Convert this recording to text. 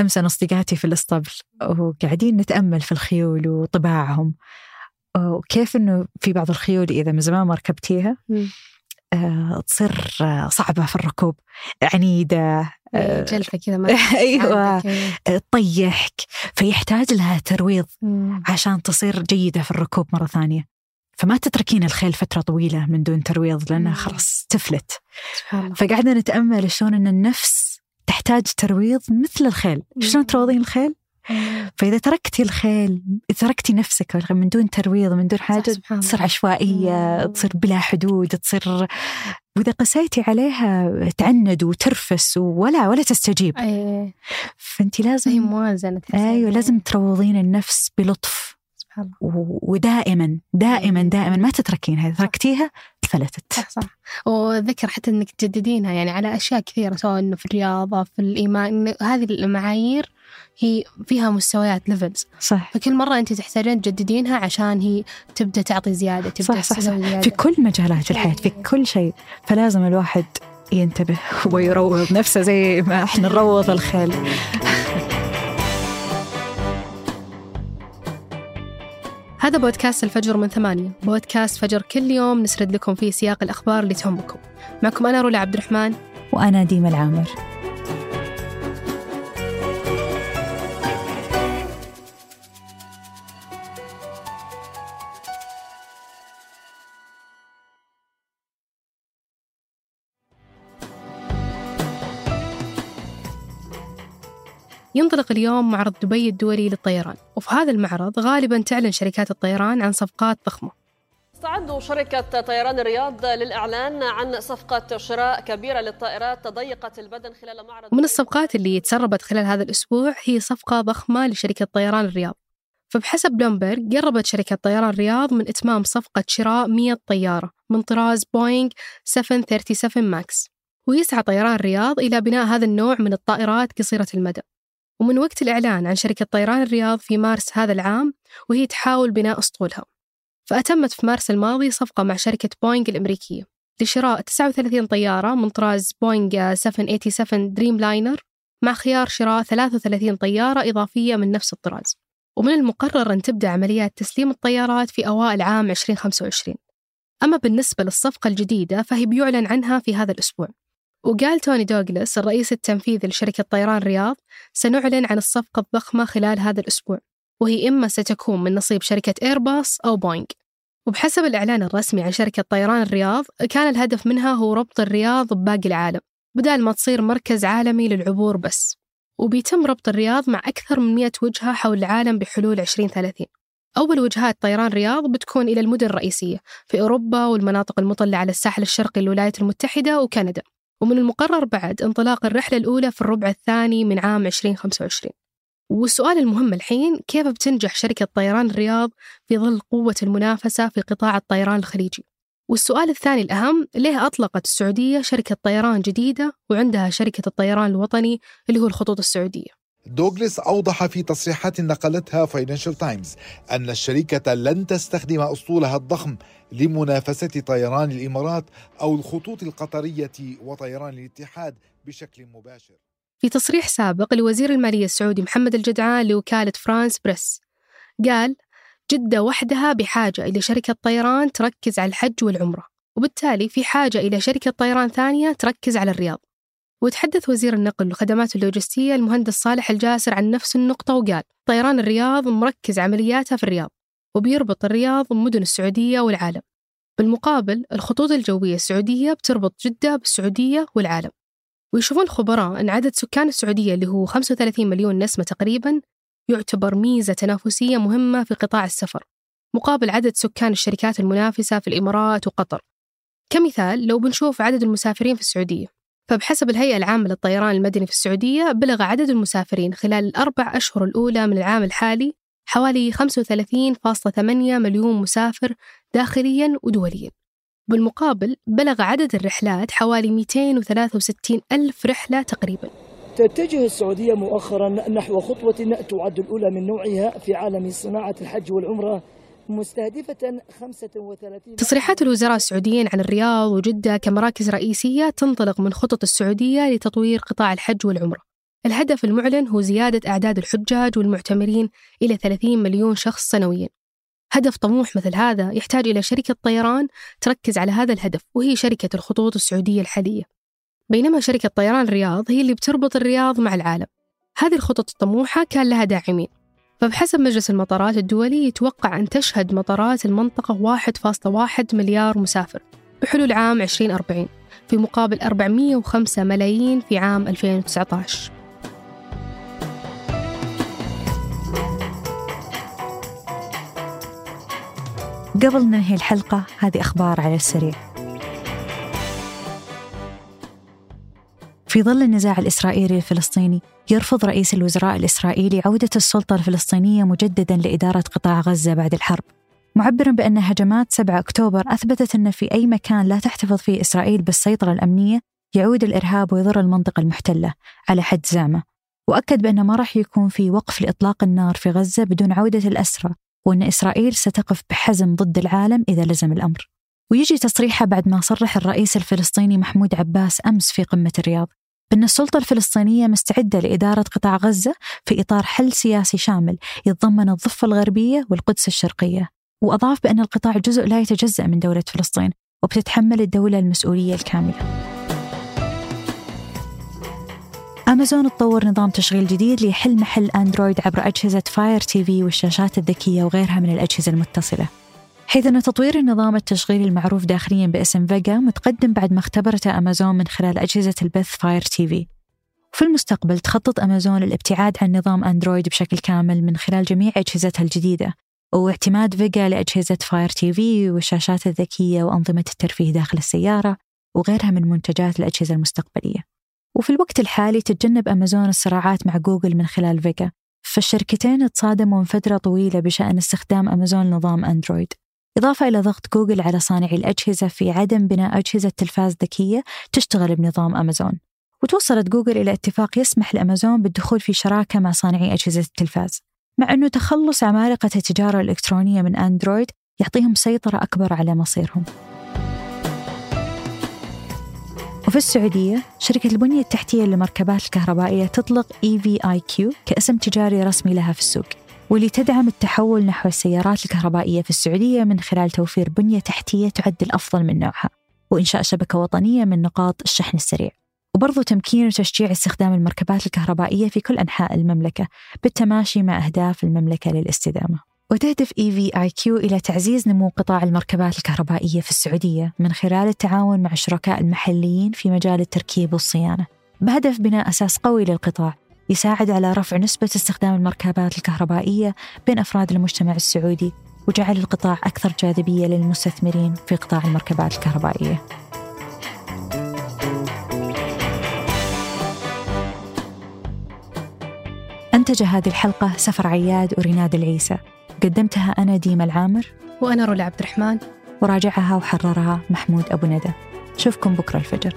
أمس أنا أصدقائي في الأسطبل وقاعدين نتأمل في الخيول وطباعهم. وكيف إنه في بعض الخيول إذا من زمان ما ركبتيها آه، تصير صعبة في الركوب عنيدة إيه، جلفة كذا أيوه تطيحك. فيحتاج لها ترويض عشان تصير جيدة في الركوب مرة ثانية. فما تتركين الخيل فترة طويلة من دون ترويض لأنها خلاص تفلت. فقعدنا نتأمل شلون أن النفس تحتاج ترويض مثل الخيل. شلون تروضين الخيل؟ فإذا تركتي الخيل تركتي نفسك من دون ترويض من دون حاجة تصير عشوائية تصير بلا حدود تصير وإذا قسيتي عليها تعند وترفس ولا ولا تستجيب. أيه. فأنت لازم هي موازنة. أيوة لازم تروضين النفس بلطف. ودائما دائما دائما ما تتركينها. إذا تركتيها فلتت. صح صح. وذكر حتى إنك تجددينها يعني على أشياء كثيرة سواء إنه في الرياضة في الإيمان هذه المعايير هي فيها مستويات ليفلز صح. فكل مرة أنت تحتاجين تجددينها عشان هي تبدأ تعطي زيادة تبدأ صح صح, صح. زيادة. في كل مجالات الحياة في كل شيء. فلازم الواحد ينتبه ويروض نفسه زي ما إحنا نروض الخيل هذا بودكاست الفجر من ثمانية. بودكاست فجر كل يوم نسرد لكم فيه سياق الأخبار اللي تهمكم. معكم أنا رولا عبد الرحمن وأنا ديما العامر. ينطلق اليوم معرض دبي الدولي للطيران. وفي هذا المعرض غالبا تعلن شركات الطيران عن صفقات ضخمة. استعدوا شركة طيران الرياض للإعلان عن صفقة شراء كبيرة للطائرات الضيقة البدن خلال معرض ومن الصفقات اللي تسربت خلال هذا الأسبوع هي صفقة ضخمة لشركة طيران الرياض. فبحسب بلومبرج قربت شركة طيران الرياض من إتمام صفقة شراء 100 طيارة من طراز بوينغ 737 ماكس. ويسعى طيران الرياض إلى بناء هذا النوع من الطائرات قصيرة المدى. ومن وقت الإعلان عن شركة طيران الرياض في مارس هذا العام وهي تحاول بناء أسطولها. فأتمت في مارس الماضي صفقة مع شركة بوينغ الأمريكية لشراء 39 طيارة من طراز بوينغ 787 دريم لاينر مع خيار شراء 33 طيارة إضافية من نفس الطراز. ومن المقرر أن تبدأ عمليات تسليم الطيارات في أوائل عام 2025 أما بالنسبة للصفقة الجديدة فهي بيعلن عنها في هذا الأسبوع. وقال توني دوغلاس الرئيس التنفيذي لشركة طيران رياض سنعلن عن الصفقة الضخمة خلال هذا الأسبوع وهي إما ستكون من نصيب شركة إيرباص أو بوينغ وبحسب الإعلان الرسمي عن شركة طيران الرياض كان الهدف منها هو ربط الرياض بباقي العالم بدال ما تصير مركز عالمي للعبور بس. وبيتم ربط الرياض مع أكثر من 100 وجهة حول العالم بحلول 2030 أول وجهات طيران رياض بتكون إلى المدن الرئيسية في أوروبا والمناطق المطلة على الساحل الشرقي للولايات المتحدة وكندا. ومن المقرر بعد انطلاق الرحلة الأولى في الربع الثاني من عام 2025 والسؤال المهم الحين كيف بتنجح شركة طيران الرياض في ظل قوة المنافسة في قطاع الطيران الخليجي؟ والسؤال الثاني الأهم ليه أطلقت السعودية شركة طيران جديدة وعندها شركة الطيران الوطني اللي هو الخطوط السعودية؟ دوغلس أوضح في تصريحات نقلتها فاينانشال تايمز أن الشركة لن تستخدم أسطولها الضخم لمنافسة طيران الإمارات أو الخطوط القطرية وطيران الاتحاد بشكل مباشر. في تصريح سابق لوزير المالية السعودي محمد الجدعان لوكالة فرانس بريس قال جدة وحدها بحاجة إلى شركة طيران تركز على الحج والعمرة وبالتالي في حاجة إلى شركة طيران ثانية تركز على الرياض. وتحدث وزير النقل والخدمات اللوجستية المهندس صالح الجاسر عن نفس النقطة وقال طيران الرياض مركز عملياته في الرياض وبيربط الرياض بمدن السعودية والعالم. بالمقابل الخطوط الجوية السعودية بتربط جدة بالسعودية والعالم. ويشوفون الخبراء أن عدد سكان السعودية اللي هو 35 مليون نسمة تقريبا يعتبر ميزة تنافسية مهمة في قطاع السفر مقابل عدد سكان الشركات المنافسة في الإمارات وقطر. كمثال لو بنشوف عدد المسافرين في السعودية فبحسب الهيئة العامة للطيران المدني في السعودية بلغ عدد المسافرين خلال الأربع أشهر الأولى من العام الحالي حوالي 35.8 مليون مسافر داخليا ودوليا. بالمقابل بلغ عدد الرحلات حوالي 263 ألف رحلة تقريبا. تتجه السعودية مؤخرا نحو خطوة تعد الأولى من نوعها في عالم صناعة الحج والعمرة مستهدفة 35 تصريحات الوزراء السعوديين عن الرياض وجدة كمراكز رئيسية تنطلق من خطط السعودية لتطوير قطاع الحج والعمرة. الهدف المعلن هو زيادة أعداد الحجاج والمعتمرين إلى 30 مليون شخص سنويا. هدف طموح مثل هذا يحتاج إلى شركة طيران تركز على هذا الهدف وهي شركة الخطوط السعودية الحالية. بينما شركة طيران الرياض هي اللي بتربط الرياض مع العالم. هذه الخطط الطموحة كان لها داعمين. فبحسب مجلس المطارات الدولي يتوقع أن تشهد مطارات المنطقة 1.1 مليار مسافر بحلول عام 2040 في مقابل 405 ملايين في عام 2019 قبل ننهي الحلقة هذه أخبار على السريع. في ظل النزاع الإسرائيلي الفلسطيني يرفض رئيس الوزراء الإسرائيلي عودة السلطة الفلسطينية مجددا لإدارة قطاع غزة بعد الحرب. معبرا بأن هجمات 7 أكتوبر أثبتت أن في أي مكان لا تحتفظ فيه إسرائيل بالسيطرة الأمنية يعود الإرهاب ويضر المنطقة المحتلة على حد زعمة. وأكد بأن ما راح يكون في وقف لإطلاق النار في غزة بدون عودة الأسرى وأن إسرائيل ستقف بحزم ضد العالم إذا لزم الأمر. ويجي تصريحه بعد ما صرح الرئيس الفلسطيني محمود عباس أمس في قمة الرياض. بأن السلطة الفلسطينية مستعدة لإدارة قطاع غزة في إطار حل سياسي شامل يتضمن الضفة الغربية والقدس الشرقية وأضاف بأن القطاع جزء لا يتجزأ من دولة فلسطين وبتتحمل الدولة المسؤولية الكاملة. أمازون تطور نظام تشغيل جديد ليحل محل أندرويد عبر أجهزة فاير تي في والشاشات الذكية وغيرها من الأجهزة المتصلة. حيث أن تطوير النظام التشغيلي المعروف داخليا باسم فيجا متقدم بعد ما اختبرته أمازون من خلال أجهزة البث فاير تي في في المستقبل تخطط أمازون للابتعاد عن نظام أندرويد بشكل كامل من خلال جميع أجهزتها الجديدة واعتماد فيجا لأجهزة فاير تي في والشاشات الذكية وأنظمة الترفيه داخل السيارة وغيرها من منتجات الأجهزة المستقبلية. وفي الوقت الحالي تتجنب أمازون الصراعات مع جوجل من خلال فيجا فالشركتين تصادموا من فترة طويلة بشأن استخدام أمازون نظام أندرويد. إضافة إلى ضغط جوجل على صانعي الأجهزة في عدم بناء أجهزة تلفاز ذكية تشتغل بنظام أمازون. وتوصلت جوجل إلى اتفاق يسمح لأمازون بالدخول في شراكة مع صانعي أجهزة التلفاز. مع أنه تخلص عمالقة التجارة الإلكترونية من أندرويد يعطيهم سيطرة أكبر على مصيرهم. وفي السعودية شركة البنية التحتية للمركبات الكهربائية تطلق EVIQ كاسم تجاري رسمي لها في السوق. واللي تدعم التحول نحو السيارات الكهربائية في السعودية من خلال توفير بنية تحتية تعد الأفضل من نوعها وإنشاء شبكة وطنية من نقاط الشحن السريع. وبرضو تمكين وتشجيع استخدام المركبات الكهربائية في كل أنحاء المملكة بالتماشي مع أهداف المملكة للاستدامة. وتهدف EVIQ إلى تعزيز نمو قطاع المركبات الكهربائية في السعودية من خلال التعاون مع الشركاء المحليين في مجال التركيب والصيانة بهدف بناء أساس قوي للقطاع يساعد على رفع نسبة استخدام المركبات الكهربائية بين أفراد المجتمع السعودي وجعل القطاع أكثر جاذبية للمستثمرين في قطاع المركبات الكهربائية. أنتج هذه الحلقة سفر عياد وريناد العيسى. قدمتها أنا ديما العامر. وأنا رولا عبد الرحمن. وراجعها وحررها محمود أبو ندى. شوفكم بكرة الفجر.